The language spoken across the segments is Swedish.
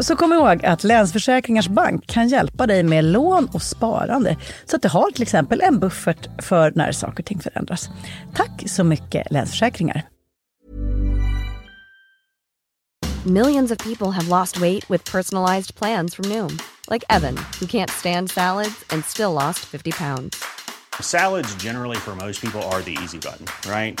Så kom ihåg att Länsförsäkringars Bank kan hjälpa dig med lån och sparande. Så att du har till exempel en buffert för när saker och ting förändras. Tack så mycket Länsförsäkringar. Millions of people have lost weight with personalized plans from Noom, like Evan, who can't stand salads and still lost 50 pounds. Salads, generally, for most people, are the easy button, right?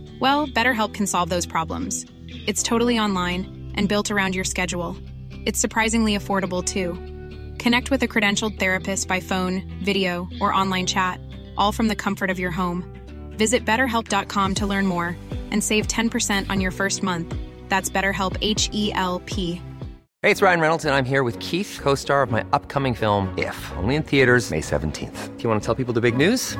Well, BetterHelp can solve those problems. It's totally online and built around your schedule. It's surprisingly affordable too. Connect with a credentialed therapist by phone, video, or online chat, all from the comfort of your home. Visit betterhelp.com to learn more and save 10% on your first month. That's BetterHelp H E L P. Hey, it's Ryan Reynolds, and I'm here with Keith, co star of my upcoming film, If, only in theaters, May 17th. Do you want to tell people the big news?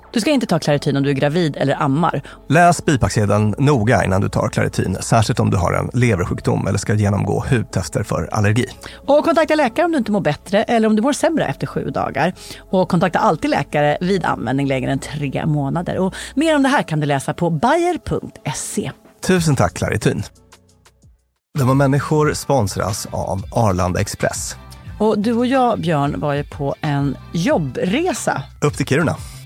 Du ska inte ta Clarityn om du är gravid eller ammar. Läs bipacksedeln noga innan du tar Claritin, särskilt om du har en leversjukdom eller ska genomgå hudtester för allergi. Och kontakta läkare om du inte mår bättre eller om du mår sämre efter sju dagar. Och kontakta alltid läkare vid användning längre än tre månader. Och mer om det här kan du läsa på bayer.se. Tusen tack Claritin. Var människor sponsras av Arlanda Express. Och du och jag, Björn, var ju på en jobbresa. Upp till Kiruna.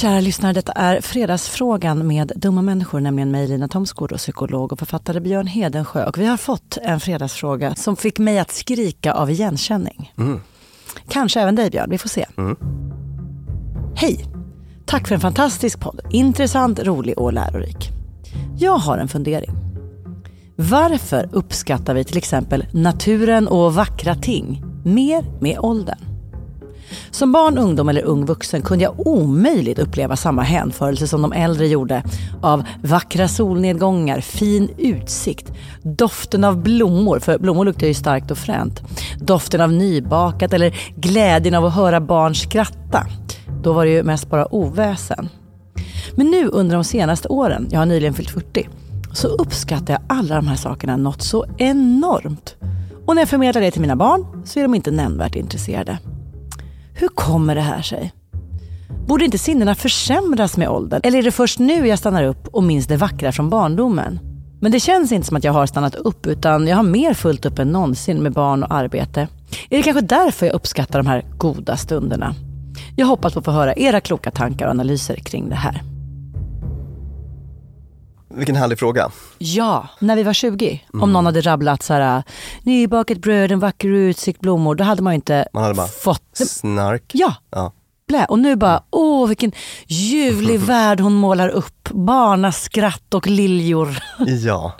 Kära lyssnare, detta är Fredagsfrågan med dumma människor, nämligen mig Lina Thomsgård och psykolog och författare Björn Hedensjö. Och vi har fått en fredagsfråga som fick mig att skrika av igenkänning. Kanske även dig Björn, vi får se. Hej! Tack för en fantastisk podd. Intressant, rolig och lärorik. Jag har en fundering. Varför uppskattar vi till exempel naturen och vackra ting mer med åldern? Som barn, ungdom eller ung vuxen kunde jag omöjligt uppleva samma hänförelse som de äldre gjorde av vackra solnedgångar, fin utsikt, doften av blommor, för blommor luktar ju starkt och fränt, doften av nybakat eller glädjen av att höra barn skratta. Då var det ju mest bara oväsen. Men nu under de senaste åren, jag har nyligen fyllt 40, så uppskattar jag alla de här sakerna något så enormt. Och när jag förmedlar det till mina barn så är de inte nämnvärt intresserade. Hur kommer det här sig? Borde inte sinnena försämras med åldern? Eller är det först nu jag stannar upp och minns det vackra från barndomen? Men det känns inte som att jag har stannat upp utan jag har mer fullt upp än någonsin med barn och arbete. Är det kanske därför jag uppskattar de här goda stunderna? Jag hoppas på att få höra era kloka tankar och analyser kring det här. Vilken härlig fråga. Ja, när vi var 20. Om någon hade rabblat så här, nybakat bröd, en vacker utsikt, blommor. Då hade man ju inte Man hade bara fått... snark. Ja, Ja. blä. Och nu bara, åh vilken ljuvlig värld hon målar upp. Barnaskratt och liljor. Ja.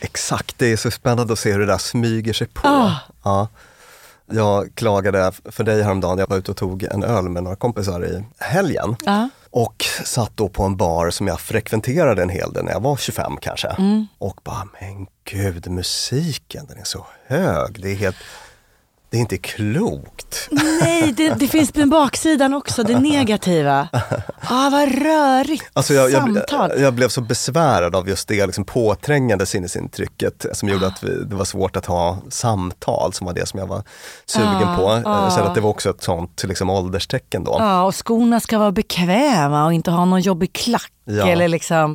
Exakt, det är så spännande att se hur det där smyger sig på. Ah. Ja. Jag klagade för dig häromdagen, jag var ute och tog en öl med några kompisar i helgen. Ja. Och satt då på en bar som jag frekventerade en hel del när jag var 25 kanske. Mm. Och bara, men gud, musiken den är så hög. Det är helt, det är inte klokt. Nej, det, det finns den baksidan också, det negativa. Ah, vad rörigt Alltså jag, samtal. jag, jag blev så besvärad av just det liksom påträngande sinnesintrycket som gjorde att vi, det var svårt att ha samtal som var det som jag var sugen Ah, på. ah. Jag kände att det var också ett sånt liksom, ålderstecken då. Ja, och skorna ska vara bekväma och inte ha någon jobbig klack. Ja. Eller liksom.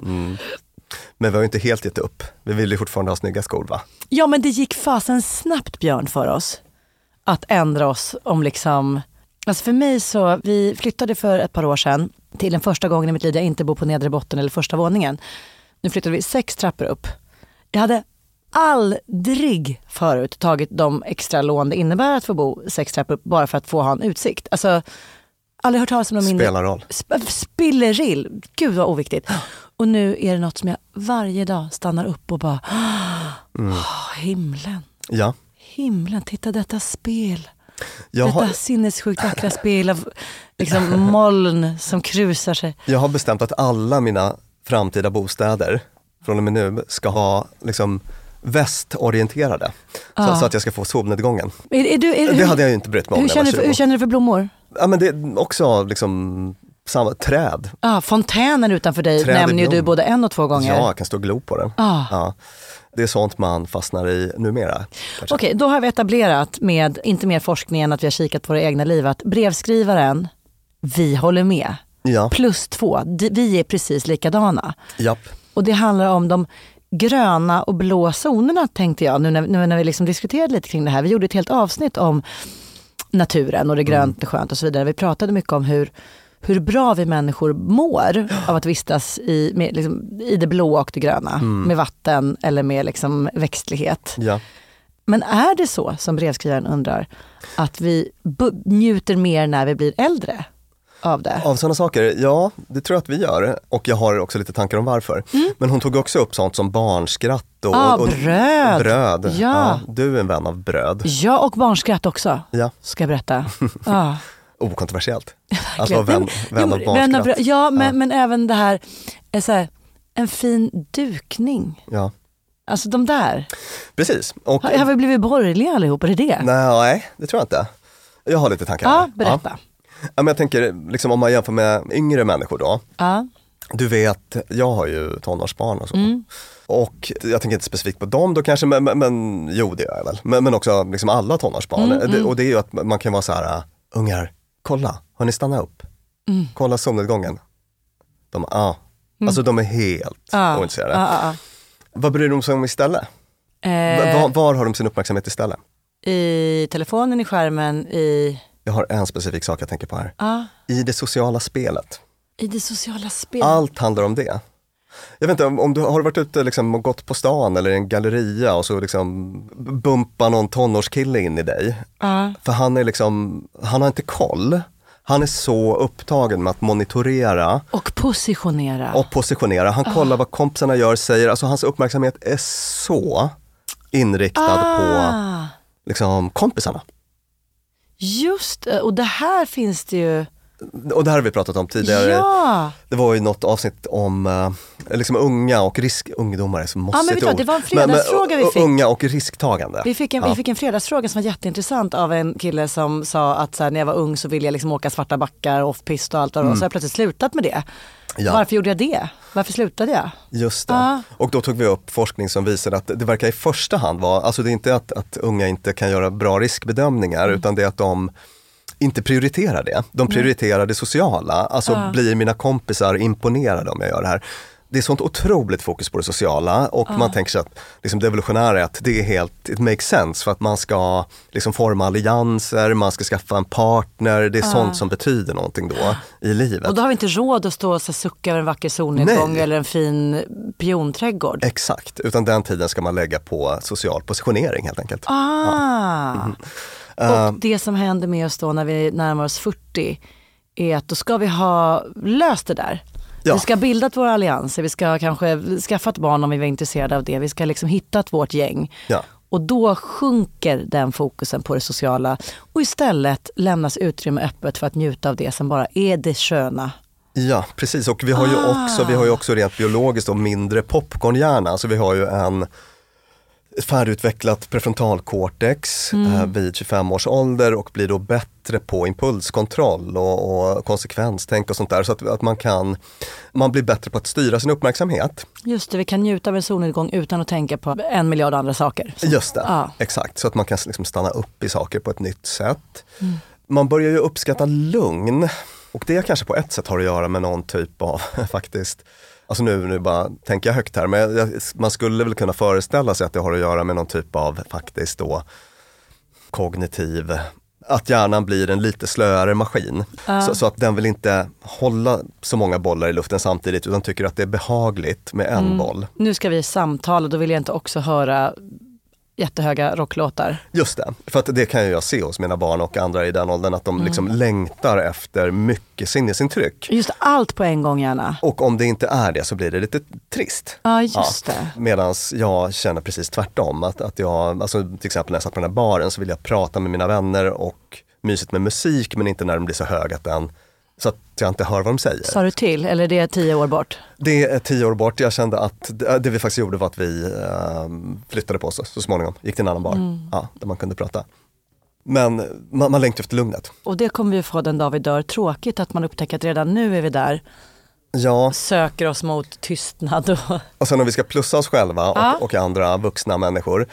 Men vi har ju inte helt gett upp. Vi vill ju fortfarande ha snygga skor va? Ja, men det gick fasen snabbt Björn för oss. Att ändra oss om liksom... Alltså för mig så, vi flyttade för ett par år sedan till den första gången i mitt liv jag inte bor på nedre botten eller första våningen. Nu flyttade vi sex trappor upp. Jag hade aldrig förut tagit de extra lån det innebär att få bo sex trappor upp bara för att få ha en utsikt. Alltså, aldrig hört talas om någon mindre... Spelar roll. Sp- Spillerill, gud vad oviktigt. Och nu är det något som jag varje dag stannar upp och bara, Mm. "Åh, himlen, Ja. Himlen, titta detta spel. Jag detta har, sinnessjukt vackra spel av liksom, moln som krusar sig. jag har bestämt att alla mina framtida bostäder från och med nu ska ha liksom västorienterade. Så, Ja. så att jag ska få solnedgången. Är, är du, är, Det hur, hade jag ju inte brytt mig om hur, känner, du för- 20. hur känner du för blommor? Ja men det är också liksom samma träd. Ah, fontänen utanför dig Träd i nämner ju blom. du både en och två gånger. Ja, jag kan stå och glo på den. Ah. Ja. Det är sånt man fastnar i numera. kanske. Okej, då har vi etablerat med, inte mer forskning än att vi har kikat på våra egna liv, att brevskrivaren, vi håller med. Ja, Plus två, d- vi är precis likadana. japp. Och det handlar om de gröna och blå zonerna tänkte jag, nu när, nu när vi liksom diskuterade lite kring det här. Vi gjorde ett helt avsnitt om naturen och det grönt och skönt och så vidare. Vi pratade mycket om hur, hur bra vi människor mår av att vistas i, med, liksom, i det blå och det gröna. Med vatten eller med liksom, växtlighet. Ja. Men är det så, som brevskrivaren undrar, att vi njuter mer när vi blir äldre av det? Av sådana saker, ja det tror jag att vi gör. Och jag har också lite tankar om varför. Men hon tog också upp sånt som barnskratt och, Mm. Ah, och, och bröd. bröd. Ja. du är en vän av bröd. Ja, och barnskratt också, Ja, ska jag berätta. Ja. okontroversiellt. Att Verkligen. vara vän, vän av barnskratt. av bröd. Ja, men, men även det här, är så här, en fin dukning. Ja, Alltså de där. precis. Och, Har, har vi blivit borgerliga allihop? Är det det? nej, det tror jag inte. Jag har lite tankar. Ja, berätta. Ja. men jag tänker, liksom, om man jämför med yngre människor då. Ja. Du vet, jag har ju tonårsbarn och så. Mm. Och jag tänker inte specifikt på dem då kanske, men, men, men jo det gör jag väl. Men, men också liksom alla tonårsbarn. Mm, Det, och det är ju att man kan vara så här, "Ah, ungar, kolla, har ni stannat upp? Mm. Kolla solnedgången. De, ah. Alltså de är helt Ja. ointresserade. Ja, ja, Vad bryr de sig om istället? Eh, Var, var har de sin uppmärksamhet istället? I telefonen, i skärmen, i, Jag har en specifik sak jag tänker på här. ja, I det sociala spelet. i det sociala spelet. Allt handlar om det. Jag vet inte, om, om du har varit ute liksom och gått på stan eller i en galleria och så liksom bumpar någon tonårskille in i dig. Ja. För han är liksom, han har inte koll. Han är så upptagen med att monitorera Och positionera. och positionera. Han kollar vad kompisarna gör, säger. Alltså hans uppmärksamhet är så inriktad på ah, liksom, kompisarna. just det. Och det här finns det ju. Och det här har vi pratat om tidigare. Ja, Det var ju något avsnitt om eh, liksom unga och risk, ungdomar är så mossigt men vet du det var en fredagsfråga vi uh, fick. Unga och risktagande. vi fick, en, Ja. vi fick en fredagsfråga som var jätteintressant av en kille som sa att här, när jag var ung så ville jag liksom åka svarta backar, off-pist och allt vad det var. Så har jag plötsligt slutat med det. Mm. Ja. Varför gjorde jag det? Varför slutade jag? Just det. Ja. Och då tog vi upp forskning som visar att det verkar i första hand vara, alltså det är inte att, att unga inte kan göra bra riskbedömningar Mm. utan det är att de inte prioriterar det. De prioriterar det sociala, alltså blir mina kompisar imponerade om jag gör det här. det är sånt otroligt fokus på det sociala och man tänker sig att liksom det evolutionära är att det är helt, it makes sense för att man ska liksom forma allianser, man ska skaffa en partner, det är sånt som betyder någonting då i livet. Och då har vi inte råd att stå och sucka över en vacker solnedgång Nej. eller en fin pionträdgård. Exakt, utan den tiden ska man lägga på social positionering helt enkelt. Ah! Mhm. Och det som händer med oss då när vi närmar oss 40 är att då ska vi ha löst det där. Ja. Vi ska ha bildat våra allianser, vi ska kanske skaffat barn om vi var intresserade av det. Vi ska liksom hittat vårt gäng. Ja. Och då sjunker den fokusen på det sociala och istället lämnas utrymme öppet för att njuta av det som bara är det sköna. Ja, precis. Och vi har ju också, vi har ju också rent biologiskt då mindre popcornhjärna. Alltså vi har ju en färdigutvecklat prefrontalcortex eh, vid 25 års ålder och blir då bättre på impulskontroll och, och konsekvenstänk och sånt där. Så att, att man kan, man blir bättre på att styra sin uppmärksamhet. Just det, vi kan njuta av en solnedgång utan att tänka på en miljard andra saker. Just det, Ja. exakt. Så att man kan liksom stanna upp i saker på ett nytt sätt. Man börjar ju uppskatta lugn och det kanske på ett sätt har att göra med någon typ av faktiskt Alltså nu, nu bara tänker jag högt här, men jag, man skulle väl kunna föreställa sig att det har att göra med någon typ av faktiskt då kognitiv, att hjärnan blir en lite slöare maskin. Så, så att den vill inte hålla så många bollar i luften samtidigt utan tycker att det är behagligt med en boll. Nu ska vi samtala, då vill jag inte också höra jättehöga rocklåtar. Just det, för att det kan ju jag se hos mina barn och andra i den åldern att de liksom längtar efter mycket sinnesintryck. Just allt på en gång gärna. Och om det inte är det så blir det lite trist. Ja, just det. Medan jag känner precis tvärtom. Att, att jag, alltså till exempel när jag satt på den här baren så vill jag prata med mina vänner och mysigt med musik men inte när den blir så hög att den så att jag inte hör vad de säger. Sa du till, eller det är tio år bort? Det är tio år bort. Jag kände att det, vi faktiskt gjorde var att vi eh, flyttade på oss så småningom. Gick till en annan bar ja, där man kunde prata. Men man, man längtar efter lugnet. Och det kommer vi få den dag vi dör. Tråkigt att man upptäcker att redan nu är vi där. Ja, Söker oss mot tystnad och... och sen om vi ska plussa oss själva och, Ja. och andra vuxna människor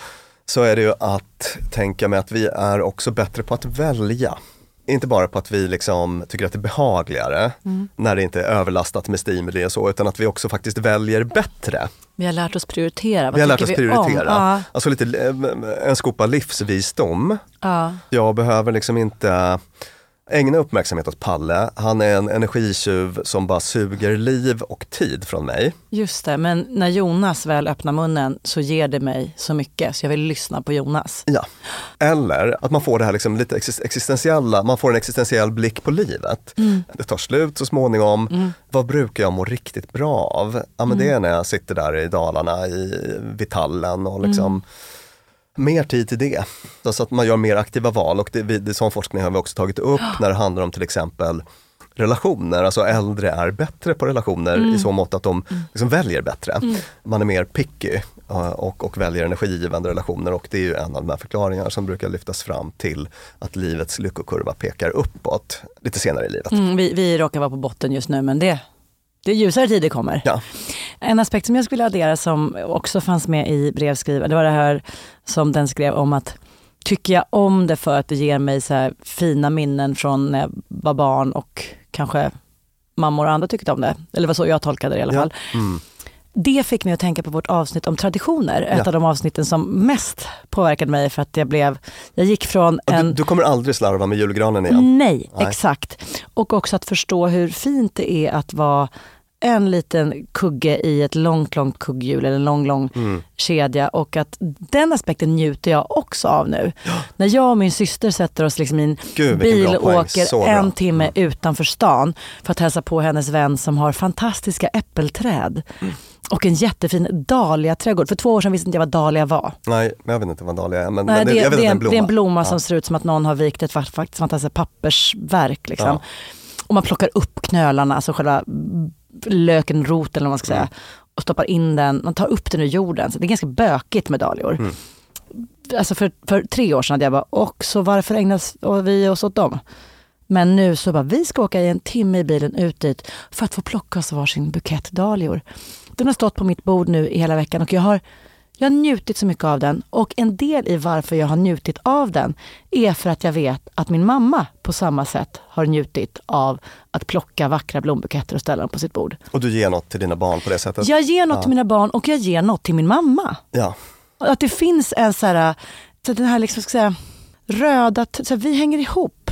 så är det ju att tänka med att vi är också bättre på att välja. Inte bara på att vi liksom tycker att det är behagligare när det inte är överlastat med stimuli och så, utan att vi också faktiskt väljer bättre. Vi har lärt oss prioritera. Vad Vi har lärt oss prioritera. Ja, Alltså lite eh, en skopa livsvisdom. ja. Jag behöver liksom inte ägna uppmärksamhet åt Palle. Han är en energitjuv som bara suger liv och tid från mig. Just det, men när Jonas väl öppnar munnen så ger det mig så mycket så jag vill lyssna på Jonas. Ja. Eller att man får det här liksom lite exist- existentiella, man får en existentiell blick på livet. Det tar slut så småningom. Vad brukar jag må riktigt bra av? Ja men det är när jag sitter där i Dalarna i Vitallen och liksom mer tid till det. Så så att man gör mer aktiva val och det, det, sån forskning har vi också tagit upp när det handlar om till exempel relationer, alltså äldre är bättre på relationer i så mått att de liksom väljer bättre. Man är mer picky eh, och, och väljer energigivande relationer och det är ju en av de här förklaringarna som brukar lyftas fram till att livets lyckokurva pekar uppåt lite senare i livet. Mm, vi, vi råkar vara på botten just nu men det, det ljusare tider kommer. Ja. En aspekt som jag skulle addera som också fanns med i brevskrivaren, det var det här som den skrev om att tycker jag om det för att det ger mig så fina minnen från när jag var barn och kanske mammor och andra tyckte om det. Eller det var så jag tolkade det i alla Ja. fall. Det fick mig att tänka på vårt avsnitt om traditioner. Ett Ja. av de avsnitten som mest påverkade mig för att jag blev, jag gick från en... Du, du kommer aldrig slarva med julgranen igen. Nej, Nej. exakt. Och också att förstå hur fint det är att vara en liten kugge i ett långt, långt kugghjul eller en lång, lång Mm. kedja. Och att den aspekten njuter jag också av nu. När jag och min syster sätter oss liksom i en Gud, bil och åker. Mm. en timme utanför stan för att hälsa på hennes vän som har fantastiska äppelträd. Mm. Och en jättefin dahlia-trädgård. För två år sedan visste inte jag vad dahlia var. Nej, men jag vet inte vad dahlia är. Men, Nej, men det, jag vet det, är en, det är en blomma Ja. som ser ut som att någon har vikt ett fantastiskt pappersverk. Liksom. Ja. Och man plockar upp knölarna, alltså själva löken, roten eller vad man ska Mm. säga. Och stoppar in den, man tar upp den ur jorden. Så det är ganska bökigt med dahlior. Mm. Alltså för, för tre år sedan hade jag bara, och så varför ägnar vi oss åt dem? Men nu så bara, vi ska åka i en timme i bilen ut dit för att få plocka oss varsin bukett dahlior. Den har stått på mitt bord nu i hela veckan och jag har Jag har njutit så mycket av den och en del i varför jag har njutit av den är för att jag vet att min mamma på samma sätt har njutit av att plocka vackra blombuketter och ställa dem på sitt bord. Och du ger något till dina barn på det sättet? Jag ger något till mina barn och jag ger något till min mamma. Ja. Att det finns en så här, så den här liksom, ska säga, röda, så här, vi hänger ihop.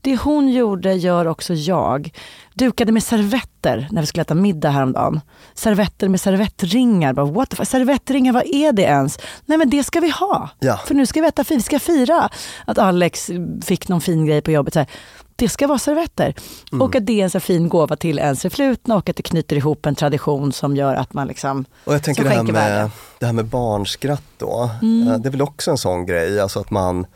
Det hon gjorde gör också jag. Dukade med servetter när vi skulle äta middag häromdagen. Servetter med servettringar. Bara, what the? Servettringar, vad är det ens? Nej men det ska vi ha. Ja. För nu ska vi äta vi ska fira att Alex fick någon fin grej på jobbet. Så här, det ska vara servetter. Mm. Och att det är en så fin gåva till ens förflutna och att det knyter ihop en tradition som gör att man liksom Och jag tänker det här, med, det här med barnskratt då. Mm. Eh, Det är väl också en sån grej, alltså att man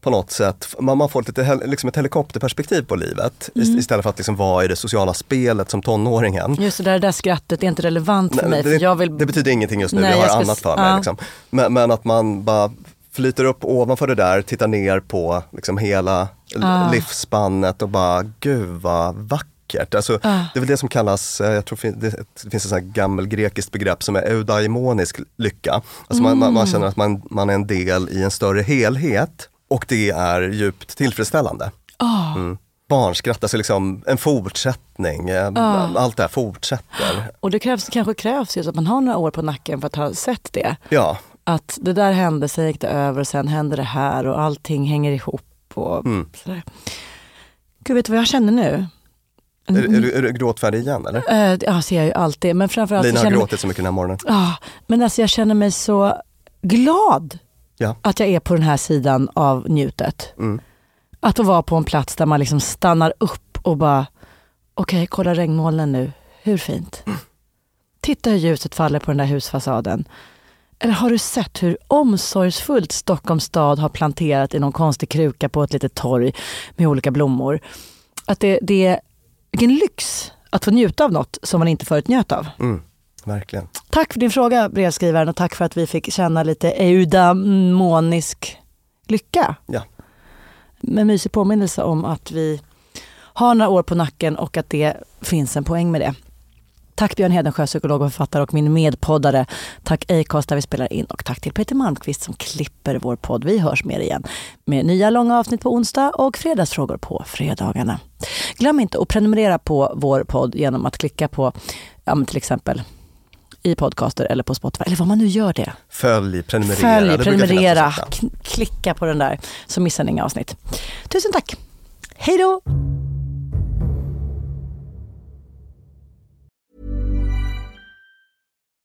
på något sätt, man, får lite, liksom ett helikopterperspektiv på livet Mm. istället för att liksom vara i det sociala spelet som tonåringen. Just det där, det där skrattet är inte relevant för Nej, mig. det, för vill... det betyder ingenting just nu, Nej, jag har jag annat för mig. ja. Liksom. Men, men att man bara flyter upp ovanför det där, tittar ner på liksom hela Ah. livsspannet och bara, gud vad vackert. Alltså, Ah. Det är väl det som kallas, eh, jag tror det det finns ett gammel-grekiskt begrepp som är eudaimonisk lycka. Alltså man, man, man Mm. känner att man, man är en del i en större helhet och det är djupt tillfredsställande. Ah. Mm. Barnskratt, alltså liksom en fortsättning, Ah. allt det här fortsätter. Och det krävs, kanske krävs just att man har några år på nacken för att ha sett det. Ja, Att det där hände, sen gick det över, sen hände det här och allting hänger ihop. Och Mm. sådär. Gud, vet du vad jag känner nu? är, är, du, är du gråtfärdig igen eller? Eh, ja, ser jag ju alltid. Men framförallt Lina har gråtit så mycket den här morgonen. Ja, men alltså jag känner mig så glad Ja. att jag är på den här sidan av njutet. Mm. Att vara på en plats där man liksom stannar upp och bara, okej, kolla regnmolnen nu. Hur fint? Titta hur ljuset faller på den där husfasaden. Eller har du sett hur omsorgsfullt Stockholms stad har planterat i någon konstig kruka på ett litet torg med olika blommor? Att det, det är, vilken lyx att få njuta av något som man inte förut njöt av. Mm. Verkligen. Tack för din fråga brevskrivaren och tack för att vi fick känna lite eudamonisk lycka. Ja. Med mysig påminnelse om att vi har några år på nacken och att det finns en poäng med det. Tack Björn Hedensjö, psykolog och författare och min medpoddare. Tack Acast där vi spelar in och tack till Peter Malmqvist som klipper vår podd. Vi hörs mer igen med nya långa avsnitt på onsdag och fredagsfrågor på fredagarna. Glöm inte att prenumerera på vår podd genom att klicka på ja, till exempel i podcaster eller på Spotify, eller vad man nu gör det. Följ, prenumerera. Följ, prenumerera, klicka på den där så missar ni inga avsnitt. Tusen tack! Hej då!